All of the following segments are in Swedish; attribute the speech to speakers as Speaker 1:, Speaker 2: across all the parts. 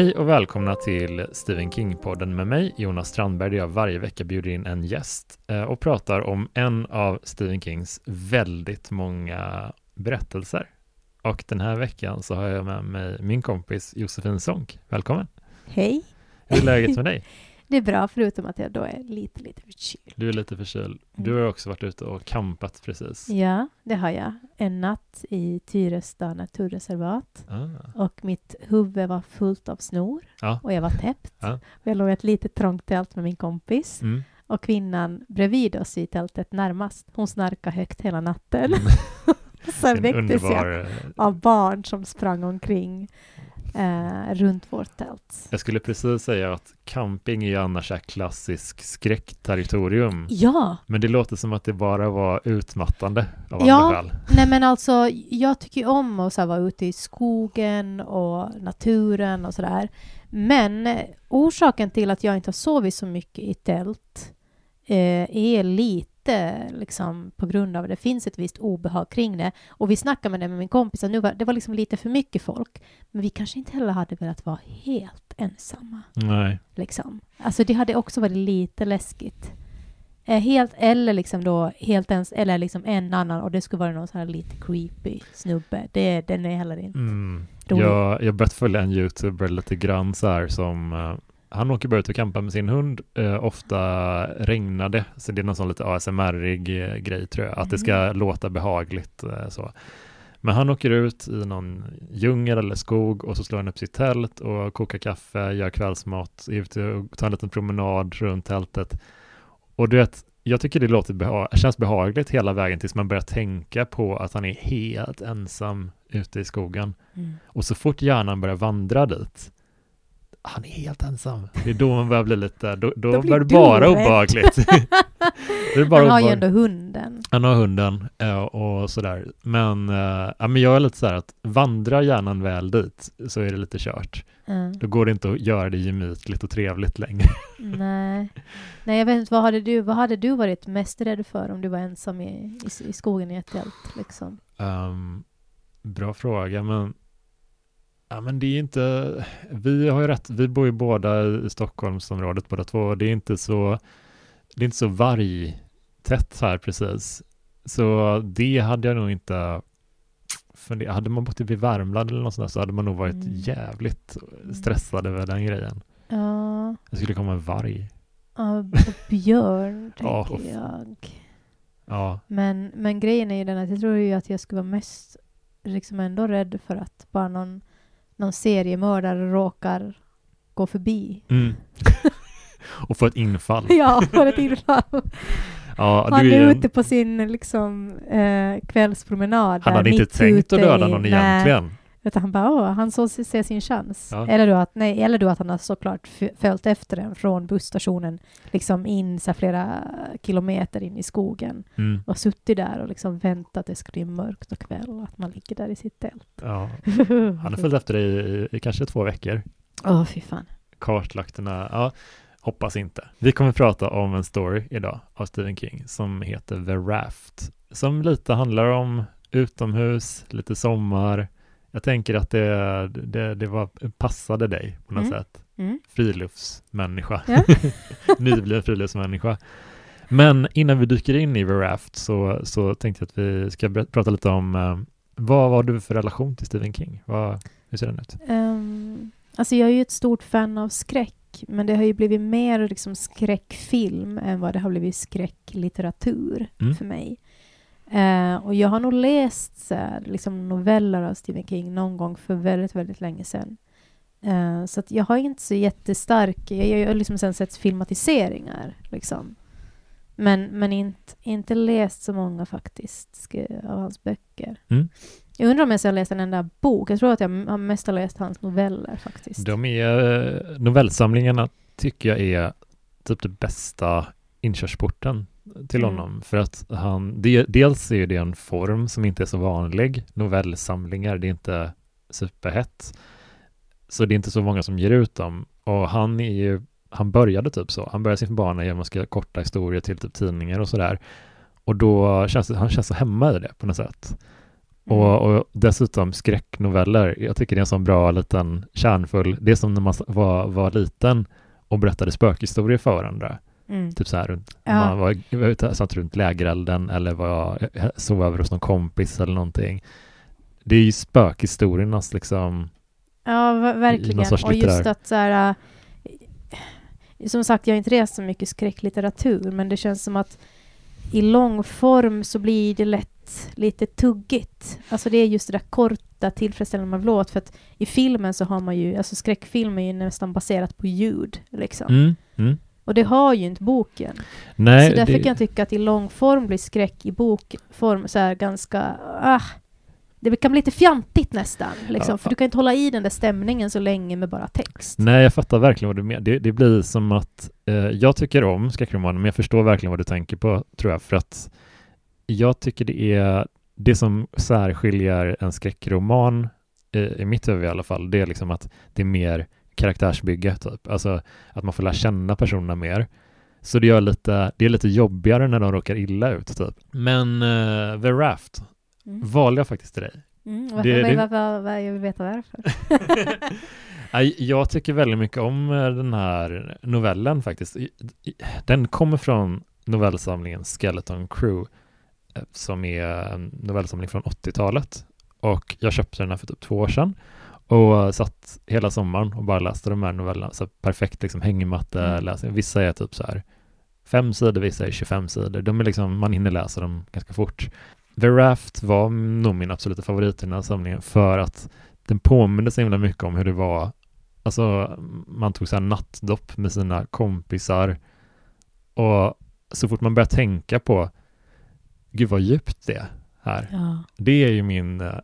Speaker 1: Hej och välkomna till Stephen King-podden med mig, Jonas Strandberg, där jag varje vecka bjuder in en gäst eh, och pratar om en av Stephen Kings väldigt många berättelser. Och den här veckan så har jag med mig min kompis Josefin Sonck. Välkommen!
Speaker 2: Hej!
Speaker 1: Hur är läget med dig?
Speaker 2: Det är bra, förutom att jag då är lite, lite förkyld.
Speaker 1: Du är lite förkyld. Du har också varit ute och campat precis.
Speaker 2: Ja, det har jag. En natt i Tyresta naturreservat.
Speaker 1: Ah.
Speaker 2: Och mitt huvud var fullt av snor.
Speaker 1: Ja.
Speaker 2: Och jag var täppt.
Speaker 1: Ja.
Speaker 2: Och jag låg i ett litet trångt tält med min kompis.
Speaker 1: Mm.
Speaker 2: Och kvinnan bredvid oss i tältet närmast, hon snarkade högt hela natten.
Speaker 1: Mm.
Speaker 2: Sen
Speaker 1: En
Speaker 2: väcktes jag
Speaker 1: underbar... eh,
Speaker 2: av barn som sprang omkring eh, runt vårt tält.
Speaker 1: Jag skulle precis säga att camping är ju annars här klassisk skräckterritorium.
Speaker 2: Ja,
Speaker 1: Men det låter som att det bara var utmattande av
Speaker 2: Ja.
Speaker 1: andra skäl.
Speaker 2: Nej men alltså, jag tycker om att så vara ute i skogen och naturen och sådär. Men orsaken till att jag inte har sovit så mycket i tält eh, är lite liksom på grund av att det finns ett visst obehag kring det. Och vi snackade med det med min kompis att nu var, det var liksom lite för mycket folk. Men vi kanske inte heller hade velat vara helt ensamma.
Speaker 1: Nej.
Speaker 2: Liksom. Alltså det hade också varit lite läskigt. Eh, helt, eller liksom då helt ens, eller liksom en annan och det skulle vara någon sån här lite creepy snubbe. Det, den är heller inte
Speaker 1: Mm.
Speaker 2: rolig.
Speaker 1: Jag, jag börjat följa en youtuber lite grann så här som eh, han åker bara ut och campar med sin hund. Eh, ofta regnar det, så det är någon sån lite ASMR-ig eh, grej tror jag, att det ska låta behagligt eh, så. Men han åker ut i någon djungel eller skog och så slår han upp sitt tält och kokar kaffe, gör kvällsmat, är ute och tar en liten promenad runt tältet. Och du vet, jag tycker det låter beha- känns behagligt hela vägen tills man börjar tänka på att han är helt ensam ute i skogen.
Speaker 2: Mm.
Speaker 1: Och så fort hjärnan börjar vandra dit, han är helt ensam. Det är då man börjar bli lite, då, då,
Speaker 2: Då blir
Speaker 1: det
Speaker 2: du
Speaker 1: bara
Speaker 2: rädd.
Speaker 1: obehagligt. det är bara
Speaker 2: Han har ju
Speaker 1: obehagligt.
Speaker 2: ändå hunden.
Speaker 1: Han har hunden eh, och sådär. Men, eh, ja, men jag är lite så här att vandrar hjärnan väl dit så är det lite kört.
Speaker 2: Mm.
Speaker 1: Då går det inte att göra det gemytligt och trevligt längre.
Speaker 2: Nej. Nej, jag vet inte. Vad hade, du, vad hade du varit mest rädd för om du var ensam i, i, i skogen i ett tält? Liksom?
Speaker 1: Ehm, bra fråga, men Ja, men det är inte, vi har ju rätt, vi bor ju båda i Stockholmsområdet båda två, och det är inte så, det är inte så vargtätt här precis. Så det hade jag nog inte funderat, hade man bott typ i Värmland eller något sånt där så hade man nog varit
Speaker 2: Mm.
Speaker 1: jävligt stressad över den grejen.
Speaker 2: Ja,
Speaker 1: Det skulle komma en varg.
Speaker 2: ja, björn,
Speaker 1: Ja,
Speaker 2: tänker
Speaker 1: uff.
Speaker 2: jag.
Speaker 1: Ja,
Speaker 2: Men, men grejen är ju den att jag tror ju att jag skulle vara mest liksom ändå rädd för att bara någon, någon seriemördare råkar gå förbi.
Speaker 1: mm. och få ett infall.
Speaker 2: Ja, för ett infall.
Speaker 1: Ja,
Speaker 2: Han är
Speaker 1: är
Speaker 2: ute på sin liksom, eh, kvällspromenad.
Speaker 1: han hade inte tänkt att döda
Speaker 2: i-
Speaker 1: någon
Speaker 2: nej,
Speaker 1: egentligen.
Speaker 2: Utan han bara, åh, han såg se sin chans.
Speaker 1: Ja.
Speaker 2: Eller, då att, nej, eller då att han har såklart följt efter den från busstationen, liksom in så flera kilometer in i skogen
Speaker 1: Mm.
Speaker 2: och suttit där och liksom väntat att det ska bli mörkt och kväll och att man ligger där i sitt tält.
Speaker 1: Ja, han har följt efter dig i, i kanske två veckor.
Speaker 2: Åh, fy fan.
Speaker 1: kartlagt den här, ja, hoppas inte. Vi kommer prata om en story idag av Stephen King som heter The Raft, som lite handlar om utomhus, lite sommar. Jag tänker att det, det, det var, passade dig på något
Speaker 2: Mm.
Speaker 1: sätt.
Speaker 2: Mm.
Speaker 1: Friluftsmänniska,
Speaker 2: Ja.
Speaker 1: nybliven friluftsmänniska. Men innan vi dyker in i The Raft så, så tänkte jag att vi ska prata lite om eh, vad har du för relation till Stephen King? Vad, hur ser den ut?
Speaker 2: Ehm, alltså jag är ju ett stort fan av skräck, men det har ju blivit mer liksom skräckfilm än vad det har blivit skräcklitteratur
Speaker 1: Mm.
Speaker 2: för mig. Eh, och jag har nog läst så här, liksom noveller av Stephen King någon gång för väldigt, väldigt länge sedan. Eh, så jag har inte så jättestark... Jag har liksom sen sett filmatiseringar, liksom. Men, men inte, inte läst så många faktiskt sk- av hans böcker.
Speaker 1: Mm.
Speaker 2: Jag undrar om jag har läst en enda bok. Jag tror att jag har mest har läst hans noveller faktiskt.
Speaker 1: De är, novellsamlingarna tycker jag är typ det bästa inkörsporten till
Speaker 2: Mm.
Speaker 1: honom. För att han, det, dels är det en form som inte är så vanlig. Novellsamlingar, det är inte superhett. Så det är inte så många som ger ut dem. Och han är ju, han började typ så. Han började sin bana genom att skriva korta historier till typ tidningar och sådär. Och då känns det, han känns så hemma i det på något sätt. Och, och dessutom skräcknoveller. Jag tycker det är en sån bra liten kärnfull, det är som när man var, var liten och berättade spökhistorier för varandra.
Speaker 2: Mm.
Speaker 1: Typ så här runt,
Speaker 2: Ja.
Speaker 1: man var, satt runt lägerelden eller var, sov över hos någon kompis eller någonting. Det är ju spökhistoriernas liksom,
Speaker 2: Ja, verkligen. Och just att så här... äh, Som sagt, jag har inte läst så mycket skräcklitteratur, men det känns som att i lång form så blir det lätt lite tuggigt. Alltså det är just det där korta, tillfredsställande man vill åt. För att i filmen så har man ju, alltså skräckfilm är ju nästan baserat på ljud, liksom.
Speaker 1: mm, mm.
Speaker 2: Och det har ju inte boken.
Speaker 1: Nej,
Speaker 2: så därför
Speaker 1: det,
Speaker 2: kan jag tycka att i lång form blir skräck i bokform så här ganska... Ah, det kan bli lite fjantigt nästan, liksom.
Speaker 1: Ja.
Speaker 2: För du kan inte hålla i den där stämningen så länge med bara text.
Speaker 1: Nej, jag fattar verkligen vad du menar. Det, det blir som att eh, jag tycker om skräckromaner, men jag förstår verkligen vad du tänker på, tror jag, för att jag tycker det är det som särskiljer en skräckroman, eh, i mitt huvud i alla fall, det är liksom att det är mer karaktärsbygge, typ. Alltså att man får lära känna personerna mer. Så det, gör lite, det är lite jobbigare när de råkar illa ut, typ. Men eh, The Raft
Speaker 2: Mm.
Speaker 1: valde jag faktiskt till dig.
Speaker 2: Mm, varför,
Speaker 1: Det- det-
Speaker 2: vad- vad- jag vill veta varför.
Speaker 1: Jag tycker väldigt mycket om eh, den här novellen faktiskt. Den kommer från novellsamlingen Skeleton Crew eh, som är en novellsamling från 80-talet. Och jag köpte den här för typ två år sedan och satt hela sommaren och bara läste de här novellerna. Så perfekt liksom hängmatte
Speaker 2: Mm.
Speaker 1: läsning. Vissa är typ så här fem sidor, vissa är 25 sidor. De är liksom, man hinner läsa dem ganska fort. The Raft var nog min absoluta favorit i den här samlingen för att den påminner så himla mycket om hur det var Alltså man tog så här nattdopp med sina kompisar och så fort man börjar tänka på Gud vad djupt det är här.
Speaker 2: Ja.
Speaker 1: Det är ju min eh,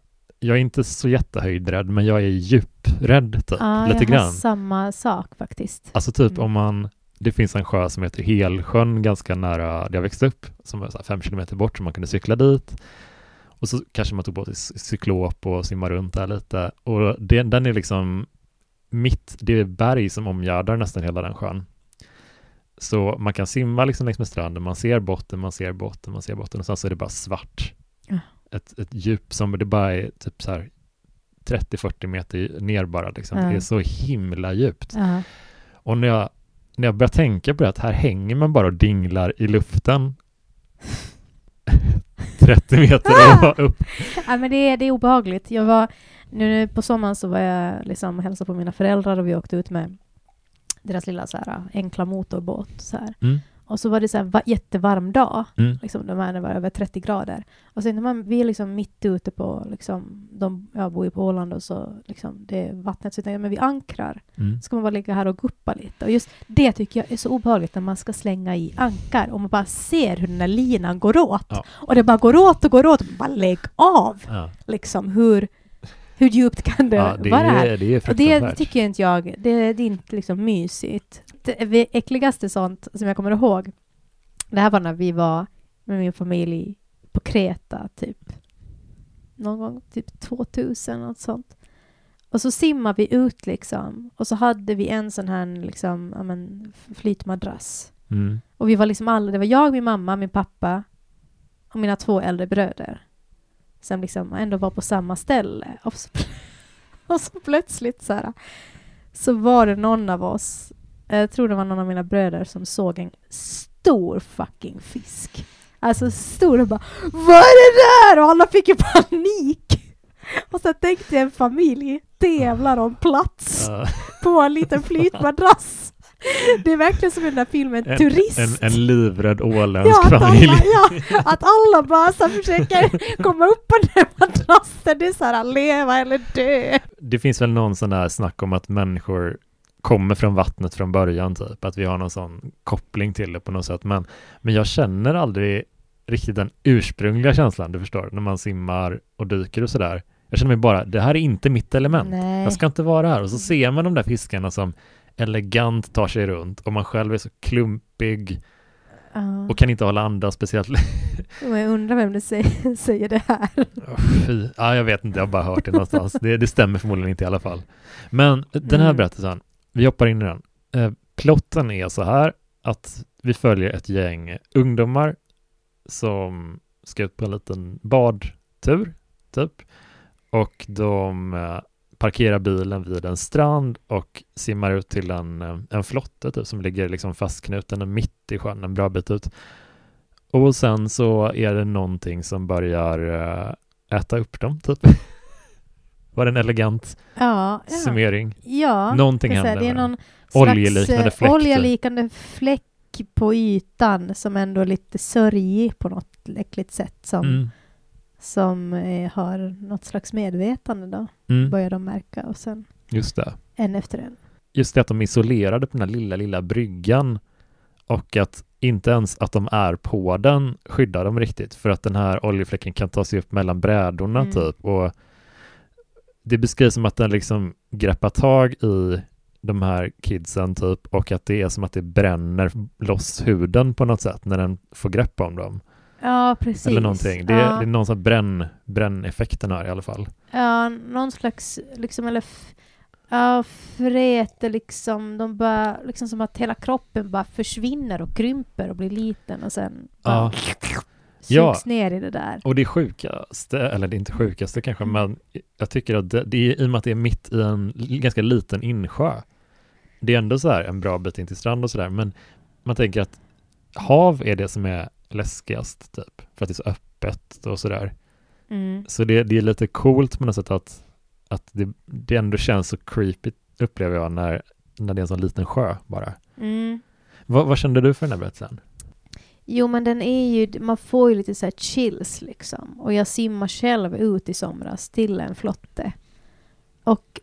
Speaker 1: Jag är inte så jättehöjdrädd men jag är djuprädd typ,
Speaker 2: Ja,
Speaker 1: lite
Speaker 2: jag
Speaker 1: grann.
Speaker 2: har samma sak faktiskt.
Speaker 1: Alltså typ
Speaker 2: Mm.
Speaker 1: om man Det finns en sjö som heter Helsjön ganska nära där jag växte upp som är fem kilometer bort så man kunde cykla dit och så kanske man tog på sig cy- cyklop och simmar runt där lite och det, den är liksom mitt, det är berg som omgärdar nästan hela den sjön så man kan simma liksom längs med stranden, man ser botten, man ser botten, man ser botten och sen så är det bara svart. Ett, ett djup som det bara är typ så här 30-40 meter ner bara liksom.
Speaker 2: Ja.
Speaker 1: Det är så himla djupt.
Speaker 2: Ja.
Speaker 1: Och när jag, när jag börjar tänka på det, att här hänger man bara och dinglar i luften 30 meter upp.
Speaker 2: Ja, men det, är, det är obehagligt. Jag var, nu på sommaren så var jag liksom och hälsade på mina föräldrar och vi åkte ut med deras lilla så här, enkla motorbåt. Så här.
Speaker 1: Mm.
Speaker 2: Och så var det så här, va, jättevarm dag.
Speaker 1: Mm.
Speaker 2: Liksom, de här, det var över 30 grader. Och sen när man, vi är liksom mitt ute på, liksom, de, jag bor ju på Åland och så liksom, det är vattnet, så jag men vi ankrar.
Speaker 1: Mm.
Speaker 2: ska man bara ligga här och guppa lite. Och just det tycker jag är så obehagligt när man ska slänga i ankar och man bara ser hur den där linan går åt.
Speaker 1: Ja.
Speaker 2: Och det bara går åt och går åt. Bara lägg av!
Speaker 1: Ja.
Speaker 2: Liksom, hur, hur djupt kan det,
Speaker 1: ja, det
Speaker 2: vara här?
Speaker 1: är, det är
Speaker 2: Och det tycker inte jag, det, det är inte liksom mysigt. Det äckligaste sånt som jag kommer ihåg, det här var när vi var med min familj på Kreta, typ. Någon gång, typ 2000, något sånt. Och så simmade vi ut liksom. Och så hade vi en sån här liksom, ja, men, flytmadrass.
Speaker 1: Mm.
Speaker 2: Och vi var liksom alla, det var jag, min mamma, min pappa och mina två äldre bröder. Som liksom ändå var på samma ställe. Och så, och så plötsligt så här, så var det någon av oss, jag tror det var någon av mina bröder som såg en stor fucking fisk. Alltså stor och bara Vad är det där? Och alla fick ju panik. Och så tänkte jag en familj tävlar om plats på en liten flytmadrass. Det är verkligen som i den där filmen
Speaker 1: en,
Speaker 2: Turist.
Speaker 1: en, en livrädd åländsk
Speaker 2: ja, att
Speaker 1: familj.
Speaker 2: alla, ja, att alla bara så försöker komma upp på den madrassen. Det är så här leva eller dö.
Speaker 1: Det finns väl någon sån där snack om att människor kommer från vattnet från början typ, att vi har någon sån koppling till det på något sätt. Men, men jag känner aldrig riktigt den ursprungliga känslan, du förstår, när man simmar och dyker och sådär. Jag känner mig bara, det här är inte mitt element.
Speaker 2: Nej.
Speaker 1: Jag ska inte vara här. Och så ser man de där fiskarna som elegant tar sig runt och man själv är så klumpig
Speaker 2: Ja.
Speaker 1: och kan inte hålla andan speciellt
Speaker 2: jag undrar vem det säger, säger det här.
Speaker 1: Åh, Fy. Ja, jag vet inte, jag har bara hört det någonstans. Det, det stämmer förmodligen inte i alla fall. Men den här
Speaker 2: Mm.
Speaker 1: berättelsen, vi hoppar in i den. Eh, plotten är så här att vi följer ett gäng ungdomar som ska ut på en liten badtur, typ. Och de eh, parkerar bilen vid en strand och simmar ut till en, eh, en flotte typ, som ligger liksom fastknuten mitt i sjön en bra bit ut. Och sen så är det någonting som börjar eh, äta upp dem typ. Var en elegant
Speaker 2: Ja, ja.
Speaker 1: summering?
Speaker 2: ja
Speaker 1: Någonting
Speaker 2: här,
Speaker 1: händer
Speaker 2: Det är någon
Speaker 1: Oljeliknande
Speaker 2: eh,
Speaker 1: fläck, typ.
Speaker 2: oljeliknande fläck på ytan som ändå är lite sörjig på något äckligt sätt som,
Speaker 1: Mm.
Speaker 2: som eh, har något slags medvetande då,
Speaker 1: Mm.
Speaker 2: börjar de märka och sen
Speaker 1: Just det.
Speaker 2: en efter en.
Speaker 1: just det att de är isolerade på den här lilla, lilla bryggan och att inte ens att de är på den skyddar dem riktigt för att den här oljefläcken kan ta sig upp mellan brädorna
Speaker 2: Mm.
Speaker 1: typ och det beskrivs som att den liksom greppar tag i de här kidsen typ och att det är som att det bränner loss huden på något sätt när den får grepp om dem.
Speaker 2: Ja, precis.
Speaker 1: Eller någonting. Det är,
Speaker 2: ja.
Speaker 1: det är någon sån bränn, bränneffekten här i alla fall.
Speaker 2: Ja, någon slags, liksom, eller ja, fräte liksom, de bara, liksom som att hela kroppen bara försvinner och krymper och blir liten och sen bara
Speaker 1: Ja.
Speaker 2: Sugs
Speaker 1: Ja.
Speaker 2: ner i det där.
Speaker 1: Och det sjukaste, eller det är inte sjukaste kanske,
Speaker 2: Mm.
Speaker 1: men jag tycker att det, det är i och med att det är mitt i en ganska liten insjö. Det är ändå så här en bra bit in till strand och sådär, men man tänker att hav är det som är läskigast typ, för att det är så öppet och sådär.
Speaker 2: Mm.
Speaker 1: Så det, det är lite coolt på något sätt att, att det, det ändå känns så creepy upplever jag när, när det är en sån liten sjö bara.
Speaker 2: Mm.
Speaker 1: Vad, vad kände du för den här berättelsen?
Speaker 2: Jo, men den är ju, man får ju lite så här chills liksom. Och jag simmar själv ut i somras till en flotte. Och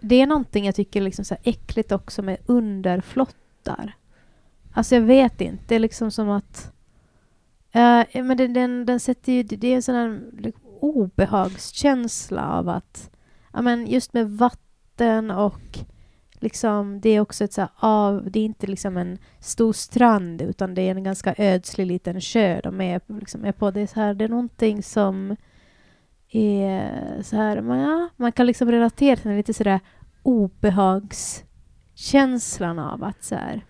Speaker 2: det är någonting jag tycker liksom så här äckligt också med underflottar. Alltså jag vet inte, det är liksom som att... Uh, men den, den, den sätter ju, det är en sån här obehagskänsla av att... Ja men just med vatten och liksom, det är också ett så här av, det är inte liksom en stor strand utan det är en ganska ödslig liten sjö de är, liksom, är på. Det är, så här, det är någonting som är så här, man, ja, man kan liksom relatera till lite sådär obehagskänslan av att så här,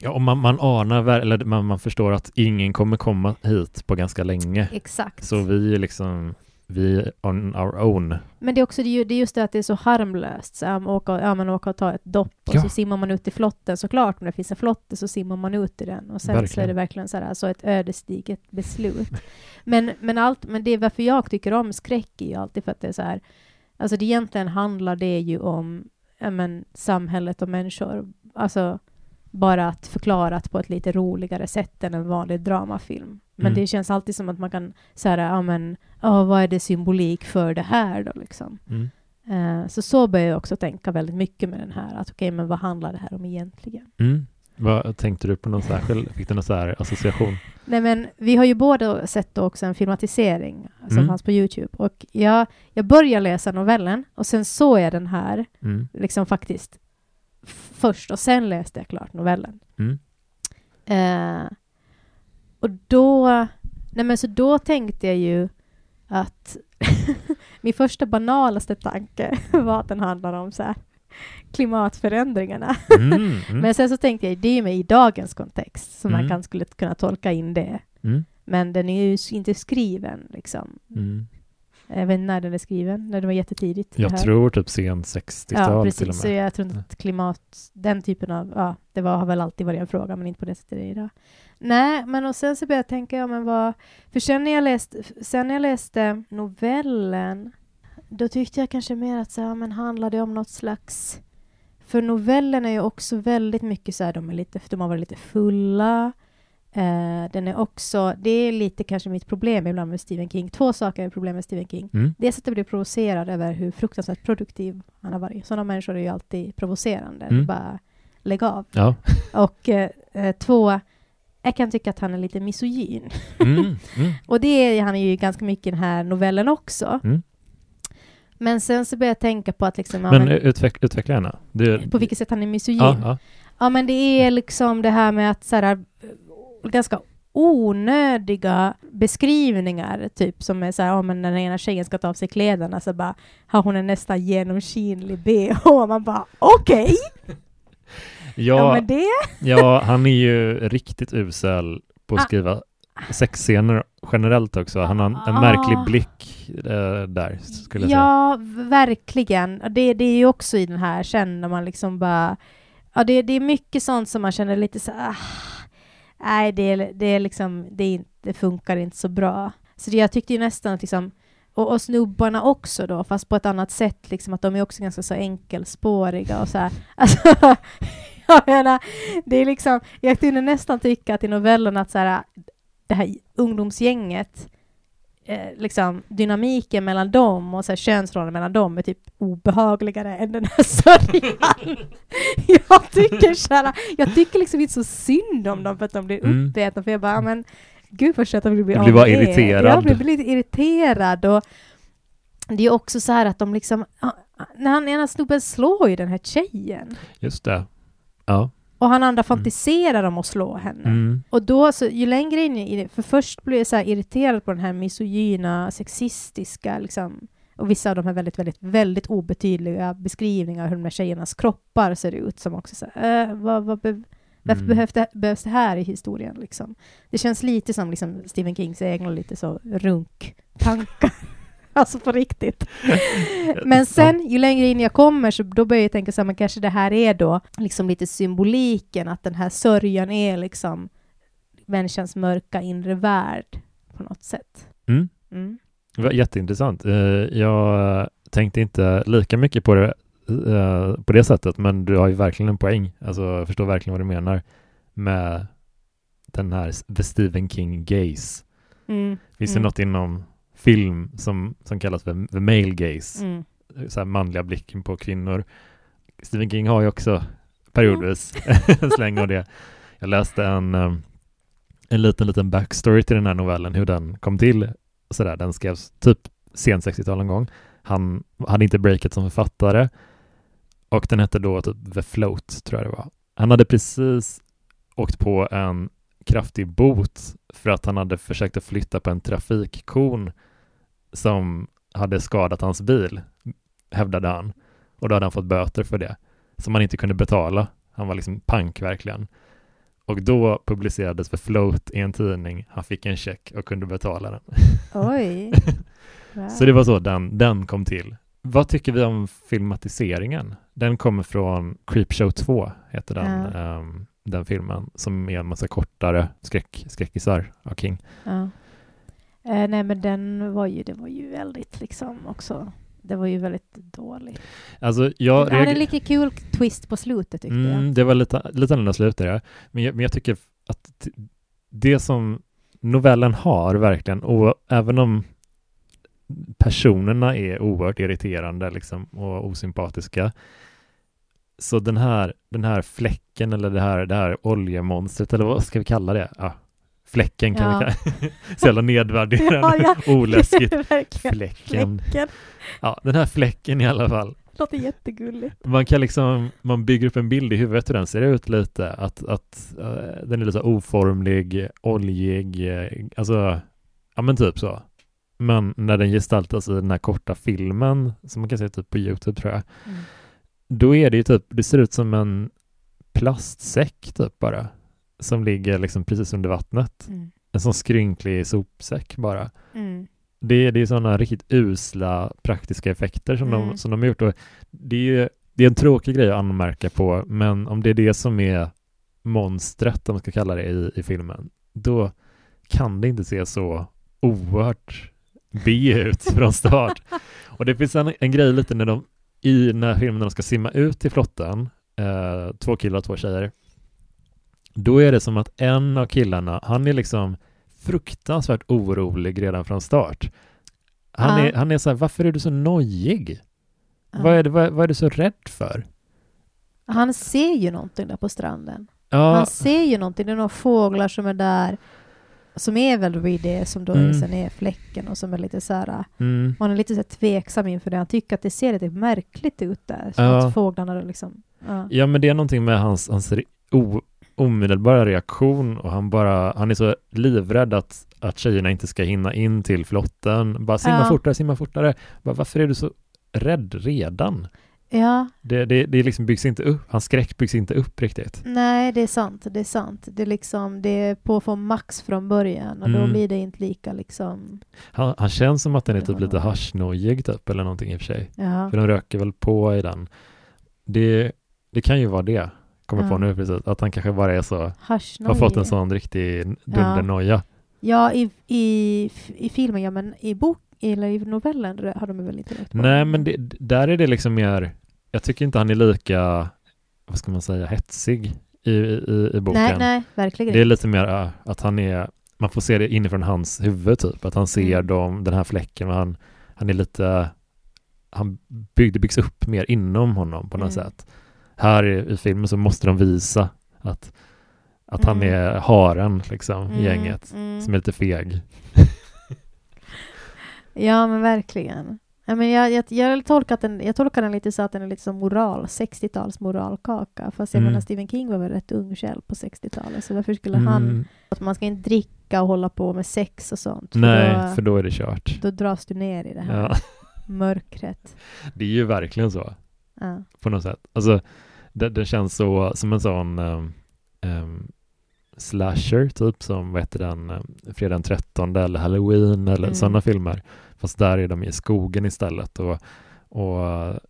Speaker 1: Ja, och man, man anar, eller man, man förstår att ingen kommer komma hit på ganska länge.
Speaker 2: exakt.
Speaker 1: Så vi liksom, vi on our own.
Speaker 2: Men det är också det är just det att det är så harmlöst. Så, um, åka, ja, man åker och tar ett dopp och
Speaker 1: Ja.
Speaker 2: så simmar man ut i flotten såklart. Om det finns en flotte så simmar man ut i den. Och sen så är
Speaker 1: Verkligen.
Speaker 2: det verkligen så här, alltså ett ödesdigert beslut. men, men, allt, men det är varför jag tycker om skräck är ju alltid för att det är så här, alltså det egentligen handlar det ju om men, samhället och människor. Alltså bara att förklarat på ett lite roligare sätt än en vanlig dramafilm. Men
Speaker 1: Mm.
Speaker 2: det känns alltid som att man kan säga, ja men, ja, vad är det symbolik för det här då liksom?
Speaker 1: Mm.
Speaker 2: Eh, så så börjar jag också tänka väldigt mycket med den här, att okej, men vad handlar det här om egentligen?
Speaker 1: Mm. Vad tänkte du på någon särskild, fick du någon här association?
Speaker 2: Nej men vi har ju båda sett också en filmatisering som
Speaker 1: Mm.
Speaker 2: fanns på Youtube och jag, jag började läsa novellen och sen såg jag den här
Speaker 1: Mm.
Speaker 2: liksom faktiskt först och sen läste jag klart novellen.
Speaker 1: Mm.
Speaker 2: Eh, och då, nej men så då tänkte jag ju att min första banalaste tanke var att den handlar om så här, klimatförändringarna.
Speaker 1: Mm. Mm.
Speaker 2: Men sen så tänkte jag, det är med i dagens kontext som man
Speaker 1: Mm.
Speaker 2: kan, skulle kunna tolka in det.
Speaker 1: Mm.
Speaker 2: Men den är ju inte skriven liksom. Jag vet inte när den är skriven, när det var jättetidigt.
Speaker 1: Jag tror typ sen 60-tal
Speaker 2: Ja,
Speaker 1: till
Speaker 2: precis.
Speaker 1: och
Speaker 2: Så
Speaker 1: med.
Speaker 2: jag tror inte att klimat, den typen av, ja, det var, har väl alltid varit en fråga, men inte på det sättet idag. Nej, men och sen så började jag tänka, ja men vad, för sen när jag läste, sen när jag läste novellen, då tyckte jag kanske mer att så här, men handlade det om något slags, för novellen är ju också väldigt mycket så här, de är lite, de har varit lite fulla, Eh, den är också, det är lite kanske mitt problem ibland med Stephen King. Två saker är problem med Stephen King.
Speaker 1: Mm.
Speaker 2: Dels att jag blir provocerad över hur fruktansvärt produktiv han har varit. Sådana människor är ju alltid provocerande.
Speaker 1: Mm.
Speaker 2: Bara lägg av.
Speaker 1: Ja.
Speaker 2: Och eh, två, jag kan tycka att han är lite misogyn.
Speaker 1: Mm. Mm.
Speaker 2: Och det är han är ju ganska mycket i den här novellen också.
Speaker 1: Mm.
Speaker 2: Men sen så börjar jag tänka på att liksom, ja,
Speaker 1: Men
Speaker 2: men,
Speaker 1: utveck, utveckla gärna. Du,
Speaker 2: på vilket sätt han är misogyn.
Speaker 1: ja, ja.
Speaker 2: Ja, men det är liksom det här med att så här, ganska onödiga beskrivningar, typ som är så här, ja, men när den ena tjejen ska ta av sig kläderna så bara har hon en nästan genomskinlig bh och man bara okej, ja.
Speaker 1: Ja,
Speaker 2: det,
Speaker 1: ja, han är ju riktigt usel på att
Speaker 2: Ah.
Speaker 1: skriva sexscener generellt också. Han har en, en märklig blick eh, där, skulle jag säga.
Speaker 2: Ja, verkligen. Det, det är ju också i den här, känner man liksom bara... Ja, det, det är mycket sånt som man känner lite så ah, Nej, det, det är liksom, det, är, det funkar inte så bra. Så det, jag tyckte ju nästan att liksom, och, och snubbarna också då, fast på ett annat sätt, liksom att de är också ganska så enkelspåriga och så här. Alltså, jag menar, det är liksom, jag kunde nästan tycka att i novellen att så här, det här ungdomsgänget, eh, liksom dynamiken mellan dem och så här, könsrollen mellan dem är typ obehagligare än den här sörjan. jag tycker så här, jag tycker liksom inte så synd om dem för att de blir
Speaker 1: Mm.
Speaker 2: uppätna, för jag bara, men gud vad skönt att vi blir
Speaker 1: blir bara
Speaker 2: av med er.
Speaker 1: irriterad.
Speaker 2: Jag blir lite irriterad och det är också så här att de liksom, när han ena snubben slår ju den här tjejen
Speaker 1: Just det. Ja.
Speaker 2: Och han andra fantiserar om att slå henne.
Speaker 1: Mm.
Speaker 2: Och då, så, ju längre in i det, för först blir jag så irriterad på den här misogyna, sexistiska, liksom, och vissa av de här väldigt, väldigt, väldigt obetydliga beskrivningar av hur de här tjejernas kroppar ser ut, som också så här, äh, vad, vad be, varför
Speaker 1: Mm.
Speaker 2: behövs, det, behövs det här i historien? Liksom? Det känns lite som liksom, Stephen Kings egna lite så runk-tankar. alltså på riktigt. Men sen, ju längre in jag kommer, så då börjar jag tänka så här, men kanske det här är då liksom lite symboliken, att den här sörjan är liksom människans mörka inre värld på något sätt.
Speaker 1: Mm.
Speaker 2: Mm.
Speaker 1: Jätteintressant. Eh, Jag tänkte inte lika mycket på det eh, på det sättet, men du har ju verkligen en poäng. Alltså, jag förstår verkligen vad du menar med den här The Stephen King gaze.
Speaker 2: Mm.
Speaker 1: Finns
Speaker 2: Mm.
Speaker 1: det något inom film som, som kallas för the male gaze?
Speaker 2: Mm.
Speaker 1: Så här manliga blicken på kvinnor. Stephen King har ju också periodvis en släng av det. Jag läste en, eh, en liten, liten backstory till den här novellen, hur den kom till. Så där, den skrevs typ sent 60-tal någon gång. Han hade inte breakat som författare och den hette då typ The Float, tror jag det var. Han hade precis åkt på en kraftig bot för att han hade försökt att flytta på en trafikkon som hade skadat hans bil, hävdade han. Och då hade han fått böter för det, som han inte kunde betala. Han var liksom pank verkligen. Och då publicerades The Float i en tidning. Han fick en check och kunde betala den.
Speaker 2: Oj. Wow.
Speaker 1: Så det var så den, den kom till. Vad tycker vi om filmatiseringen? Den kommer från Creepshow 2, heter den,
Speaker 2: Ja.
Speaker 1: ehm, den filmen, som är en massa kortare skräck, skräckisar av King.
Speaker 2: Ja. Eh, nej, men den var ju, det var ju väldigt liksom också, det var ju väldigt dålig.
Speaker 1: Alltså, jag
Speaker 2: det hade en lite kul twist på slutet tyckte jag.
Speaker 1: Mm, det var lite, lite annorlunda slut där, men jag, men jag tycker att det som novellen har verkligen, och även om personerna är oerhört irriterande liksom, och osympatiska, så den här, den här fläcken eller det här, det här oljemonstret, eller vad ska vi kalla det? Ja, fläcken kan
Speaker 2: Ja.
Speaker 1: vi Så jävla nedvärderande,
Speaker 2: Ja,
Speaker 1: oläskigt.
Speaker 2: Verkligen.
Speaker 1: Fläcken.
Speaker 2: Fläcken.
Speaker 1: Ja, den här fläcken i alla fall.
Speaker 2: Låter jättegulligt.
Speaker 1: Man kan liksom, man bygger upp en bild i huvudet hur den ser ut lite, att, att eh, den är lite så oformlig, oljig, eh, alltså, ja men typ så. Men när den gestaltas i den här korta filmen, som man kan se typ på YouTube tror jag,
Speaker 2: Mm.
Speaker 1: då är det ju typ, det ser ut som en plastsäck typ bara, som ligger liksom precis under vattnet.
Speaker 2: Mm.
Speaker 1: En sån skrynklig sopsäck bara.
Speaker 2: Mm.
Speaker 1: Det är, det är sådana riktigt usla praktiska effekter som,
Speaker 2: Mm.
Speaker 1: de, som de har gjort. Och det, är, ju- det är en tråkig grej att anmärka på, men om det är det som är monstret, om man ska kalla det, i, i filmen, då kan det inte se så oerhört B ut från start. och det finns en, en grej lite när de, i den här filmen, när de ska simma ut till flotten, eh, två killar och två tjejer, då är det som att en av killarna, han är liksom fruktansvärt orolig redan från start. Han,
Speaker 2: Ja.
Speaker 1: är, han är så här, varför är du så nojig?
Speaker 2: Ja.
Speaker 1: Vad, är det, vad, vad är du så rädd för?
Speaker 2: Han ser ju någonting där på stranden.
Speaker 1: Ja,
Speaker 2: Han ser ju någonting. Det är några fåglar som är där. Som är väl vid det som då
Speaker 1: Mm.
Speaker 2: sen är fläcken och som är lite så här.
Speaker 1: mm,
Speaker 2: Man är lite så här tveksam inför det. Han tycker att det ser lite märkligt ut där. Som att fåglarna liksom... Ja.
Speaker 1: men det är någonting med hans, hans o, omedelbara reaktion och han bara, han är så livrädd att, att tjejerna inte ska hinna in till flotten. Bara simma
Speaker 2: Ja.
Speaker 1: fortare, simma fortare. Bara, varför är du så rädd redan?
Speaker 2: Ja,
Speaker 1: Det, det, det liksom byggs inte upp, hans skräck byggs inte upp riktigt.
Speaker 2: nej, det är sant. Det är sant. Det är liksom, det är på för max från början och då
Speaker 1: Mm.
Speaker 2: blir det inte lika liksom,
Speaker 1: Han, han känns som att den är typ lite haschnojig typ, eller någonting i och för sig.
Speaker 2: ja.
Speaker 1: För de röker väl på i den. Det, det kan ju vara det, kommer på nu precis. Att han kanske bara är så, har fått en sån riktig dundernoja.
Speaker 2: Ja, i, i, i filmen, ja men i bok eller i novellen har de väl inte rökt på
Speaker 1: Nej, men det, där är det liksom mer, jag tycker inte han är lika, vad ska man säga, hetsig i, i, i boken.
Speaker 2: Nej, nej, verkligen
Speaker 1: Det är lite mer äh, att han är, man får se det inifrån hans huvud typ, att han ser
Speaker 2: Mm.
Speaker 1: dem, den här fläcken och han, han är lite, han bygg, byggs upp mer inom honom på något
Speaker 2: Mm.
Speaker 1: sätt. Här i, i filmen så måste de visa att, att han
Speaker 2: Mm.
Speaker 1: är haren liksom i
Speaker 2: Mm,
Speaker 1: gänget,
Speaker 2: mm.
Speaker 1: som är lite feg.
Speaker 2: Ja, men verkligen. Ja, men jag, jag, jag, tolkar den, jag tolkar den lite så att den är lite som moral, 60-tals moralkaka. Fast jag
Speaker 1: Mm.
Speaker 2: menar Stephen King var väl rätt ung själv på 60-talet, så varför skulle han...
Speaker 1: Mm,
Speaker 2: Att man ska inte dricka och hålla på med sex och sånt. För
Speaker 1: nej,
Speaker 2: då,
Speaker 1: för då är det kört.
Speaker 2: då dras du ner i det här
Speaker 1: Ja,
Speaker 2: mörkret.
Speaker 1: det är ju verkligen så.
Speaker 2: Ja.
Speaker 1: på något sätt. Alltså, det, det känns så som en sån um, um, slasher, typ som, vad heter den, um, Fredag den 13 eller Halloween eller
Speaker 2: Mm.
Speaker 1: sådana filmer. Fast där är de i skogen istället och, och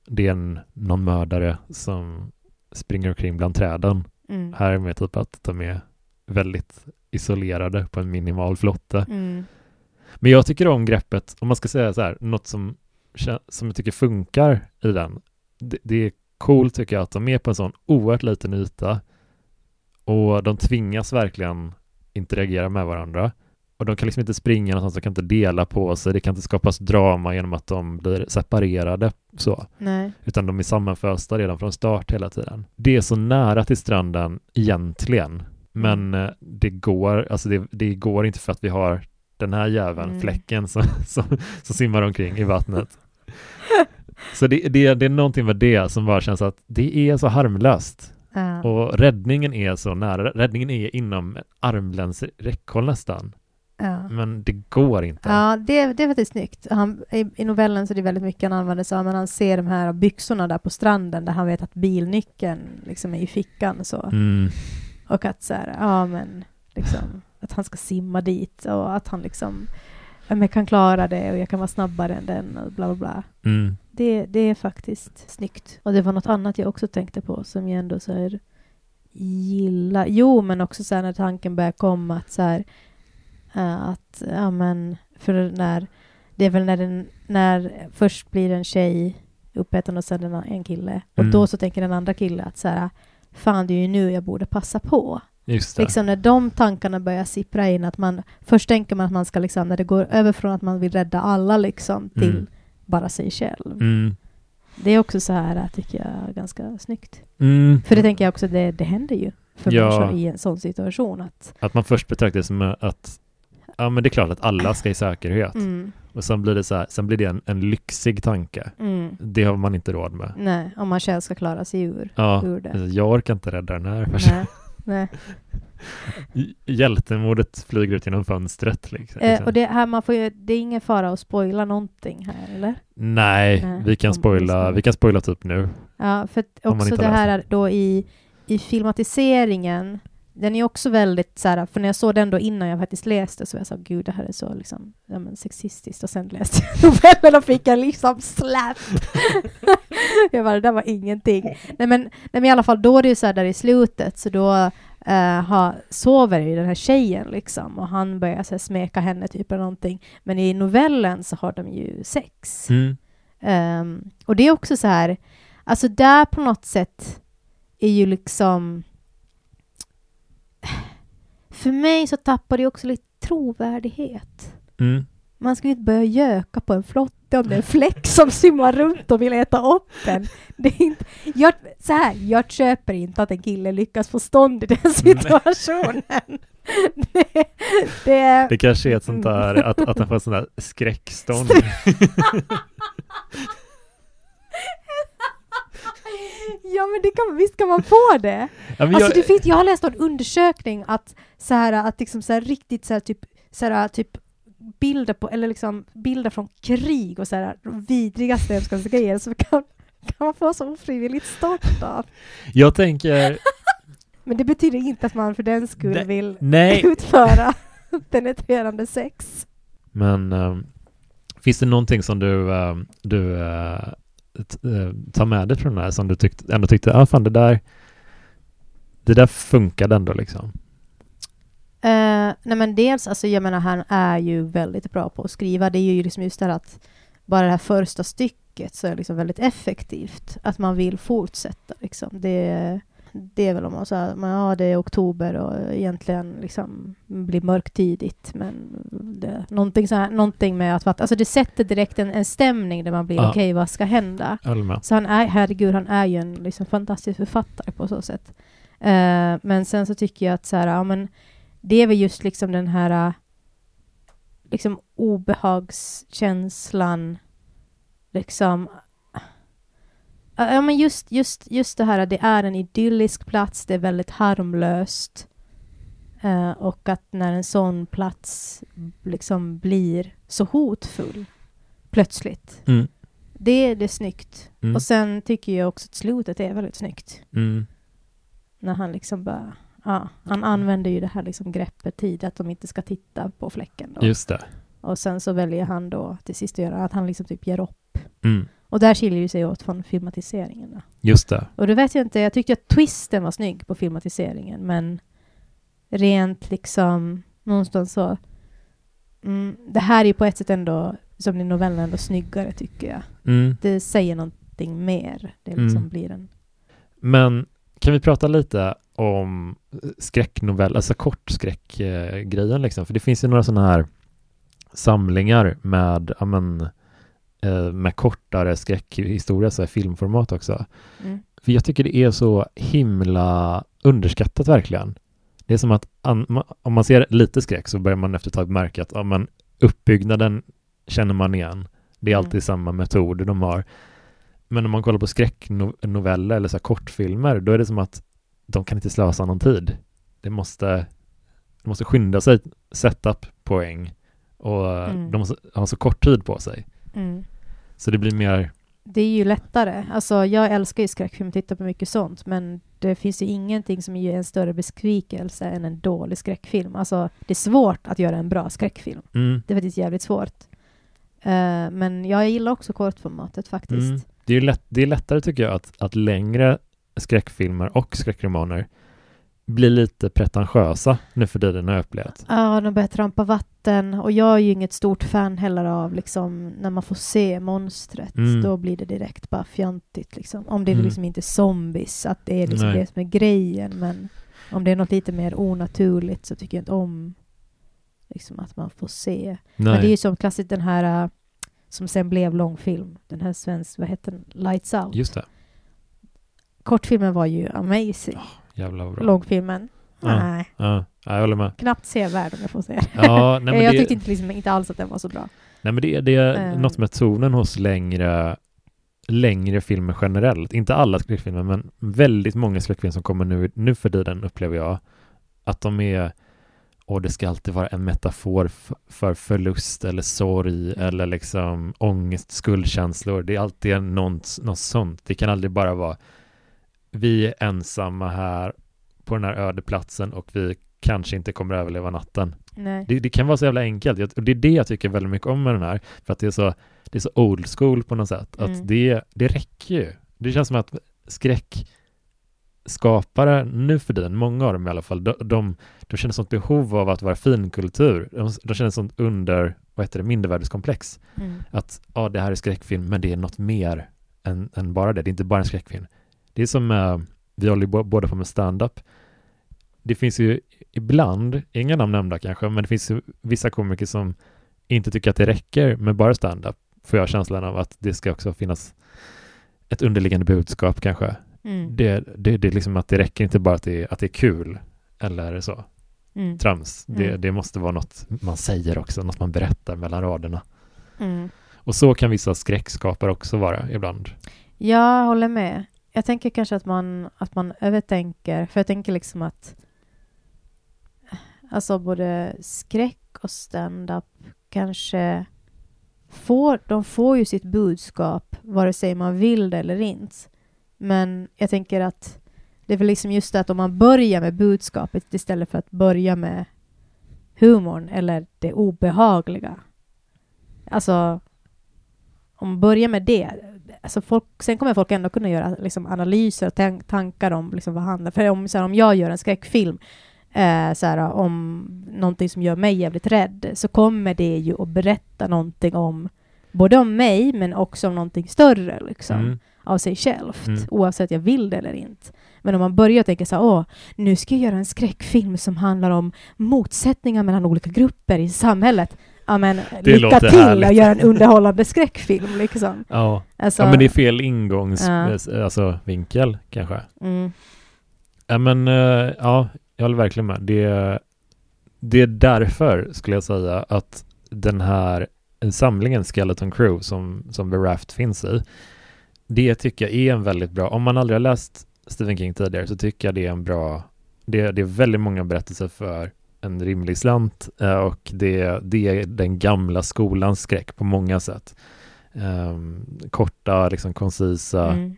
Speaker 1: det är en, någon mördare som springer omkring bland träden.
Speaker 2: Mm.
Speaker 1: Här är med typ att de är väldigt isolerade på en minimal flotte.
Speaker 2: Mm.
Speaker 1: Men jag tycker om greppet, om man ska säga så här, något som, som jag tycker funkar i den. Det, det är coolt tycker jag att de är på en sån oerhört liten yta och de tvingas verkligen interagera med varandra. Och de kan liksom inte springa någonstans, de kan inte dela på sig, det kan inte skapas drama genom att de blir separerade så,
Speaker 2: Nej.
Speaker 1: utan de är sammanfösta redan från start hela tiden. Det är så nära till stranden egentligen, men eh, det går, alltså det, det går inte för att vi har den här jäveln,
Speaker 2: Mm.
Speaker 1: fläcken som, som, som simmar omkring i vattnet. Så det, det, det är någonting med det som bara känns att det är så harmlöst.
Speaker 2: Ja.
Speaker 1: Och räddningen är så nära, räddningen är inom armlängds räckhåll nästan.
Speaker 2: Ja.
Speaker 1: Men det går inte.
Speaker 2: Ja, det, det är faktiskt snyggt. Han, i, I novellen så är det väldigt mycket han använder sig av, men han ser de här byxorna där på stranden där han vet att bilnyckeln liksom är i fickan så.
Speaker 1: Mm.
Speaker 2: Och att så här, ja men liksom, att han ska simma dit och att han liksom, ja men kan klara det och jag kan vara snabbare än den och bla bla bla.
Speaker 1: Mm.
Speaker 2: Det, det är faktiskt snyggt. Och det var något annat jag också tänkte på som jag ändå så här gillar. Jo, men också så här när tanken börjar komma att så här eh, att, ja men, för när, det är väl när den, när först blir en tjej uppäten och sen en, en kille. Och
Speaker 1: Mm.
Speaker 2: då så tänker den andra killen att så här, fan det är ju nu jag borde passa på.
Speaker 1: Just det.
Speaker 2: Liksom när de tankarna börjar sippra in, att man först tänker man att man ska liksom, när det går över från att man vill rädda alla liksom till
Speaker 1: Mm.
Speaker 2: Bara sig själv.
Speaker 1: Mm.
Speaker 2: Det är också så här, tycker jag, ganska snyggt.
Speaker 1: Mm.
Speaker 2: För det tänker jag också, det, det händer ju för
Speaker 1: Ja.
Speaker 2: människor i en sån situation att
Speaker 1: Att man först betraktar det som att ja men det är klart att alla ska i säkerhet.
Speaker 2: mm,
Speaker 1: Och sen blir det så här, sen blir det en, en lyxig tanke.
Speaker 2: mm,
Speaker 1: Det har man inte råd med.
Speaker 2: nej, om man själv ska klara sig ur,
Speaker 1: Ja,
Speaker 2: ur det.
Speaker 1: jag orkar inte rädda den här personen.
Speaker 2: Nej, nej.
Speaker 1: Hjältemodet flyger ut genom fönstret. Liksom.
Speaker 2: Eh, och det här, man får ju, det är ingen fara att spoila någonting här, eller?
Speaker 1: Nej,
Speaker 2: Nej,
Speaker 1: vi kan spoila, vi kan spoila typ nu.
Speaker 2: Ja, för också det här är då i, i filmatiseringen, den är också väldigt så här, för när jag såg den då innan jag faktiskt läste så var jag så gud det här är så liksom, ja men sexistiskt och sen läste jag novellen och fick jag liksom slap. jag bara, det där var ingenting. Nej men, nej men i alla fall då är det ju så här där i slutet så då eh, ha, sover ju den här tjejen liksom och han börjar så här, smeka henne typ eller någonting. Men i novellen så har de ju sex.
Speaker 1: Mm.
Speaker 2: Ehm, och det är också så här, alltså där på något sätt är ju liksom... För mig så tappar det också lite trovärdighet.
Speaker 1: Mm.
Speaker 2: Man ska ju inte börja göka på en flotte om det är en fläck som simmar runt och vill äta upp en. Det är inte, jag, så här, jag köper inte att en kille lyckas få stånd i den situationen. Det, det,
Speaker 1: Det kanske är ett sånt där, att, att han får ett sånt där skräckstånd.
Speaker 2: Ja men det kan, visst kan man få det.
Speaker 1: Ja,
Speaker 2: Alltså
Speaker 1: jag,
Speaker 2: det finns, jag har läst en undersökning att så här, att liksom så här, riktigt så här, typ, så här, typ bilder på, eller liksom bilder från krig och så här vidrigaste hemskaste grejer så kan kan man få så ofrivilligt stolt av.
Speaker 1: Jag tänker,
Speaker 2: Men det betyder inte att man för den skull
Speaker 1: Nej.
Speaker 2: vill
Speaker 1: nej.
Speaker 2: utföra penetrerande sex.
Speaker 1: Men ehm, finns det någonting som du, ehm, du eh, tar med dig från den här som du tyckte, ändå tyckte, ja ah, fan det där, det där funkade ändå liksom?
Speaker 2: Eh, nej men dels, alltså jag menar han är ju väldigt bra på att skriva. Det är ju liksom just det här att bara det här första stycket så är liksom väldigt effektivt. Att man vill fortsätta liksom. Det, det är väl om man säger, men ja det är oktober och egentligen liksom blir mörktidigt men det, någonting, så här, någonting med att, alltså det sätter direkt en, en stämning där man blir
Speaker 1: Ja.
Speaker 2: okej vad ska hända? Så han är, herregud, han är ju en liksom fantastisk författare på så sätt. Eh, men sen så tycker jag att så här, ja, men det är väl just liksom den här eh, liksom obehagskänslan, liksom Ja, men just, just, just det här att det är en idyllisk plats, det är väldigt harmlöst. Eh, och att när en sån plats liksom blir så hotfull plötsligt,
Speaker 1: Mm.
Speaker 2: det, det är snyggt.
Speaker 1: Mm.
Speaker 2: Och sen tycker jag också att slutet är väldigt snyggt.
Speaker 1: Mm.
Speaker 2: När han liksom bara, ja, han använder ju det här liksom greppet tid, att de inte ska titta på fläcken då.
Speaker 1: Just det.
Speaker 2: Och sen så väljer han då till sist att göra att han liksom typ ger upp.
Speaker 1: Mm.
Speaker 2: Och där skiljer ju sig åt från filmatiseringen.
Speaker 1: Just det.
Speaker 2: Och det vet jag inte, jag tyckte att twisten var snygg på filmatiseringen, men rent liksom någonstans så, mm, det här är ju på ett sätt ändå, som i novellen, ändå snyggare tycker jag.
Speaker 1: Mm.
Speaker 2: Det säger någonting mer. Det liksom
Speaker 1: Mm.
Speaker 2: blir en...
Speaker 1: Men kan vi prata lite om skräcknovell, alltså kortskräckgrejen liksom? För det finns ju några sådana här samlingar med, ja men, eh, med kortare skräckhistoria, så här filmformat också.
Speaker 2: Mm.
Speaker 1: För jag tycker det är så himla underskattat verkligen. Det är som att an, om man ser lite skräck så börjar man efter ett tag märka att ja, men, uppbyggnaden känner man igen. Det är alltid
Speaker 2: Mm.
Speaker 1: samma metoder de har. Men om man kollar på skräcknoveller eller så kortfilmer, då är det som att de kan inte slösa någon tid. Det måste, de måste skynda sig, setup, poäng och
Speaker 2: Mm.
Speaker 1: de måste ha så kort tid på sig.
Speaker 2: Mm.
Speaker 1: Så det blir mer,
Speaker 2: Det är ju lättare. Alltså, jag älskar ju skräckfilm, tittar på mycket sånt, men det finns ju ingenting som ger en större besvikelse än en dålig skräckfilm. Alltså, det är svårt att göra en bra skräckfilm.
Speaker 1: mm,
Speaker 2: Det är faktiskt jävligt svårt. Eh, men jag gillar också kortformatet faktiskt.
Speaker 1: Mm. Det är, lätt, det är lättare tycker jag att, att längre skräckfilmer och skräckromaner blir lite pretentiösa nu för tiden har jag upplevt.
Speaker 2: Ja, de börjar trampa vatten och jag är ju inget stort fan heller av liksom när man får se monstret.
Speaker 1: Mm.
Speaker 2: Då blir det direkt bara fjantigt liksom. Om det
Speaker 1: Mm.
Speaker 2: liksom inte är zombies, att det är liksom
Speaker 1: Nej.
Speaker 2: det som är grejen. Men om det är något lite mer onaturligt så tycker jag inte om liksom att man får se. Men det är ju
Speaker 1: Nej,
Speaker 2: som klassiskt den här äh, som sen blev långfilm. Den här svensk, vad heter den? Lights Out.
Speaker 1: just det.
Speaker 2: Kortfilmen var ju amazing.
Speaker 1: Jävlar vad bra.
Speaker 2: Långfilmen?
Speaker 1: Ja.
Speaker 2: Nej,
Speaker 1: Ja, ja, jag håller med.
Speaker 2: knappt sevärd om jag får säga det.
Speaker 1: Ja, nej, men
Speaker 2: jag
Speaker 1: det,
Speaker 2: tyckte inte, liksom, inte alls att den var så bra.
Speaker 1: nej, men det, det är
Speaker 2: Eh.
Speaker 1: något med tonen hos längre, längre filmer generellt. Inte alla skräckfilmer, men väldigt många skräckfilmer som kommer nu, nu för tiden upplever jag att de är och det ska alltid vara en metafor för förlust eller sorg eller liksom ångest, skuldkänslor. Det är alltid något, något sånt. Det kan aldrig bara vara vi är ensamma här på den här öde platsen och vi kanske inte kommer överleva natten.
Speaker 2: Nej.
Speaker 1: Det, det kan vara så jävla enkelt. Jag- Och det är det jag tycker väldigt mycket om med den här. För att det är så, det är så old school på något sätt. Att
Speaker 2: Mm.
Speaker 1: det, det räcker ju. Det känns som att skräckskapare nu för tiden, många av dem i alla fall, de, de, de känner sånt behov av att vara finkultur. De, de känner sånt under, vad heter det, mindervärdeskomplex.
Speaker 2: Mm.
Speaker 1: Att ja, det här är skräckfilm, men det är något mer än, än bara det. Det är inte bara en skräckfilm. Det är som, eh, vi håller ju båda på med stand-up. Det finns ju ibland, inga namn nämnda kanske, men det finns ju vissa komiker som inte tycker att det räcker med bara stand-up. Får jag känslan av att det ska också finnas ett underliggande budskap kanske.
Speaker 2: Mm.
Speaker 1: Det, det, det är liksom att det räcker inte bara att det, att det är kul eller så,
Speaker 2: Mm.
Speaker 1: trams. Det,
Speaker 2: Mm.
Speaker 1: det måste vara något man säger också, något man berättar mellan raderna.
Speaker 2: Mm.
Speaker 1: Och så kan vissa skräckskapare också vara ibland.
Speaker 2: Jag håller med. Jag tänker kanske att man, att man övertänker, för jag tänker liksom att alltså både skräck och stand-up kanske får, de får ju sitt budskap vare sig man vill det eller inte. Men jag tänker att det är väl liksom just det att om man börjar med budskapet istället för att börja med humorn eller det obehagliga. Alltså, om man börjar med det, alltså folk, sen kommer folk ändå kunna göra liksom, analyser och tan- tankar om liksom, vad handlar För om, så här, om jag gör en skräckfilm eh, så här, om någonting som gör mig jävligt rädd, så kommer det ju att berätta någonting om både om mig, men också om någonting större liksom,
Speaker 1: Mm.
Speaker 2: av sig självt,
Speaker 1: Mm.
Speaker 2: oavsett jag vill det eller inte. Men om man börjar tänka så här, åh, nu ska jag göra en skräckfilm som handlar om motsättningar mellan olika grupper i samhället. Ja, men lycka
Speaker 1: låter
Speaker 2: till
Speaker 1: härligt.
Speaker 2: att göra en underhållande skräckfilm liksom.
Speaker 1: Ja.
Speaker 2: Alltså,
Speaker 1: ja, men det är fel ingångs...
Speaker 2: Ja.
Speaker 1: Alltså vinkel kanske.
Speaker 2: mm,
Speaker 1: Ja, men eh, ja, jag håller verkligen med. Det, det är därför, skulle jag säga, att den här samlingen Skeleton Crew som, som Raft finns i, det tycker jag är en väldigt bra, om man aldrig har läst Stephen King tidigare så tycker jag det är en bra, det, det är väldigt många berättelser för en rimlig slant eh, och det, det är den gamla skolans skräck på många sätt. Ehm, korta, liksom koncisa,
Speaker 2: mm,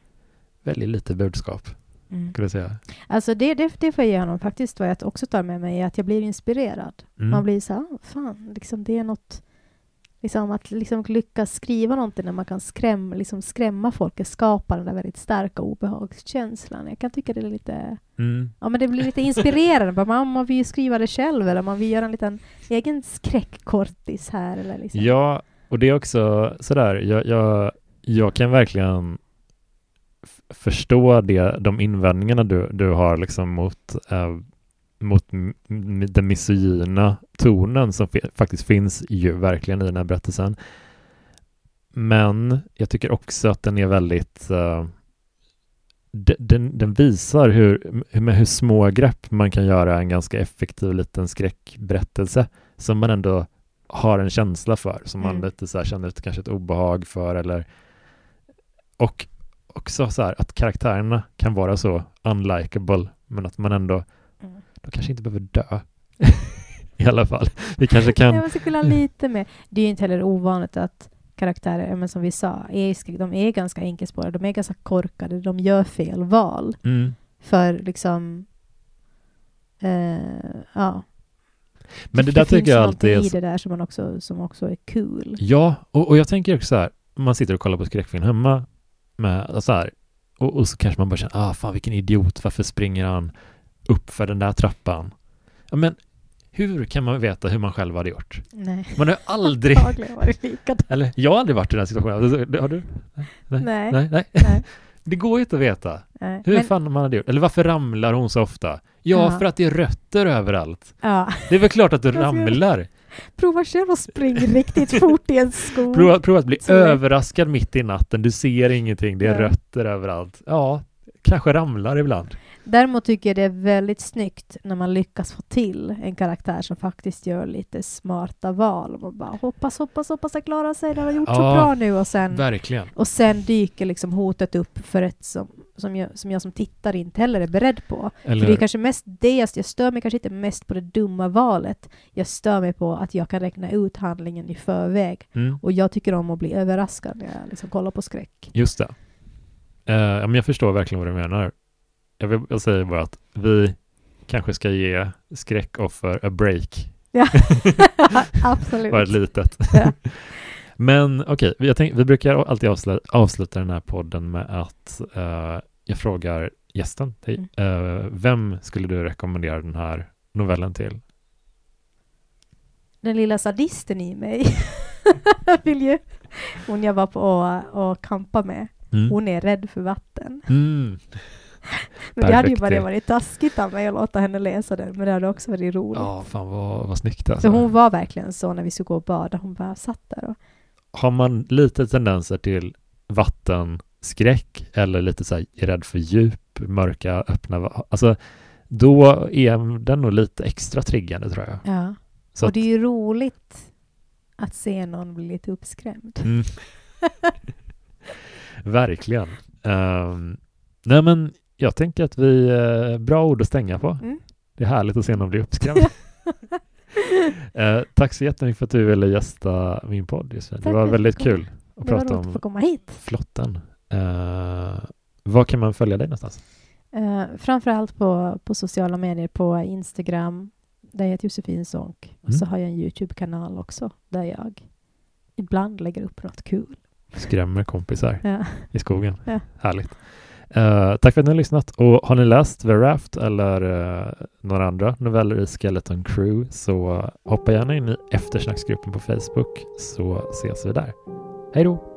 Speaker 1: väldigt lite budskap,
Speaker 2: mm.
Speaker 1: skulle jag säga.
Speaker 2: Alltså det, det, det får jag ge honom faktiskt, vad jag också tar med mig, är att jag blir inspirerad.
Speaker 1: Mm.
Speaker 2: Man blir så här, "Ah, fan, liksom det är något, liksom att liksom lyckas skriva någonting när man kan skrämma, liksom skrämma folk, det skapar den där väldigt starka obehagskänslan. Jag kan tycka det är lite,
Speaker 1: Mm.
Speaker 2: ja men det blir lite inspirerande, man, man vill ju skriva det själv, eller man vill göra en liten egen skräckkortis här, eller liksom.
Speaker 1: Ja, och det är också sådär, jag, jag, jag kan verkligen förstå det, de invändningarna du, du har liksom mot, eh, mot den misogyna tonen som faktiskt finns ju verkligen i den här berättelsen. Men jag tycker också att den är väldigt de- den, den visar hur, med hur små grepp man kan göra en ganska effektiv liten skräckberättelse som man ändå har en känsla för, som man
Speaker 2: Mm.
Speaker 1: lite så här känner ett, kanske ett obehag för eller och också så här att karaktärerna kan vara så unlikable men att man ändå. De kanske inte behöver dö i alla fall. Vi kanske kan,
Speaker 2: Jag skulle ha lite mer. Det är ju inte heller ovanligt att karaktärer, men som vi sa, är, de är ganska enkelspåriga, de är ganska korkade, de gör fel val.
Speaker 1: mm.
Speaker 2: För liksom... Eh, ja.
Speaker 1: men det där tycker jag alltid är
Speaker 2: finns
Speaker 1: så,
Speaker 2: i det där som, man också, som också är kul.
Speaker 1: ja, och, och jag tänker också så här, man sitter och kollar på skräckfilm hemma med så här, och, och så kanske man bara känner, ah fan vilken idiot, varför springer han upp för den där trappan? Ja men, hur kan man veta hur man själv hade gjort?
Speaker 2: Nej.
Speaker 1: Man har aldrig,
Speaker 2: Antagligen var det likadant.
Speaker 1: eller jag har aldrig varit i den här situationen. Alltså, Har du? Nej.
Speaker 2: Nej.
Speaker 1: Nej, nej.
Speaker 2: Nej.
Speaker 1: Det går ju inte att veta
Speaker 2: Nej.
Speaker 1: hur
Speaker 2: Men,
Speaker 1: fan man hade gjort. Eller varför ramlar hon så ofta? Ja,
Speaker 2: Ja.
Speaker 1: för att det är rötter överallt.
Speaker 2: ja.
Speaker 1: Det är väl klart att du ramlar.
Speaker 2: Prova själv att springa riktigt fort i en skog.
Speaker 1: Prova, prova att bli
Speaker 2: Så
Speaker 1: överraskad mitt i natten. Du ser ingenting. Det är
Speaker 2: Ja.
Speaker 1: rötter överallt. Ja, kanske ramlar ibland.
Speaker 2: Däremot tycker jag det är väldigt snyggt när man lyckas få till en karaktär som faktiskt gör lite smarta val. Och man bara hoppas, hoppas, hoppas jag klarar sig. Den har gjort så
Speaker 1: Ja.
Speaker 2: bra nu. Och sen,
Speaker 1: Verkligen.
Speaker 2: och sen dyker liksom hotet upp för ett som, som, jag, som jag som tittare inte heller är beredd på.
Speaker 1: Eller
Speaker 2: För det är kanske mest det jag, jag stör mig kanske inte mest på det dumma valet. Jag stör mig på att jag kan räkna ut handlingen i förväg.
Speaker 1: mm,
Speaker 2: Och jag tycker om att bli överraskad när jag liksom kollar på skräck.
Speaker 1: just det. Ja, men jag förstår verkligen vad du menar. Jag, vill, jag säger bara att vi kanske ska ge skräckoffer a break.
Speaker 2: Ja, absolut.
Speaker 1: Bara ett litet.
Speaker 2: Ja.
Speaker 1: Men okej, vi- jag tänk, vi brukar alltid avsluta, avsluta den här podden med att eh, jag frågar gästen, dig,
Speaker 2: Mm.
Speaker 1: eh, vem skulle du rekommendera den här novellen till?
Speaker 2: den lilla sadisten i mig vill ju hon jag var på och, och kampa med.
Speaker 1: Mm.
Speaker 2: Hon är rädd för vatten.
Speaker 1: Mm.
Speaker 2: Men det hade ju bara varit taskigt av mig att låta henne läsa den, men det hade också varit roligt.
Speaker 1: Ja, fan vad, vad snyggt alltså.
Speaker 2: Så hon var verkligen så när vi skulle gå och bada, hon bara satt där och
Speaker 1: Har man lite tendenser till vattenskräck eller lite så här är rädd för djup, mörka, öppna, alltså då är den nog lite extra triggande tror jag.
Speaker 2: ja.
Speaker 1: Så
Speaker 2: och det är ju roligt att se någon bli lite uppskrämd.
Speaker 1: mm. Verkligen. Ehm, nej men jag tänker att vi, eh, bra ord att stänga på.
Speaker 2: Mm.
Speaker 1: Det är härligt att se någon bli uppskrämd. Eh, tack så jättemycket för att du ville gästa min podd. Josefin. Det var väldigt kul att prata
Speaker 2: roligt att få
Speaker 1: om
Speaker 2: komma hit.
Speaker 1: flotten. Eh, var kan man följa dig någonstans?
Speaker 2: Uh, framförallt på, på sociala medier, på Instagram, där jag heter Josefin Sonck. Och så
Speaker 1: Mm.
Speaker 2: har jag en YouTube-kanal också, där jag ibland lägger upp något kul.
Speaker 1: Skrämmer kompisar
Speaker 2: Ja.
Speaker 1: i skogen.
Speaker 2: Ja.
Speaker 1: Härligt. Eh, tack för att ni har lyssnat. Och har ni läst The Raft eller uh, några andra noveller i Skeleton Crew så hoppa gärna in i eftersnacksgruppen på Facebook så ses vi där. Hej då!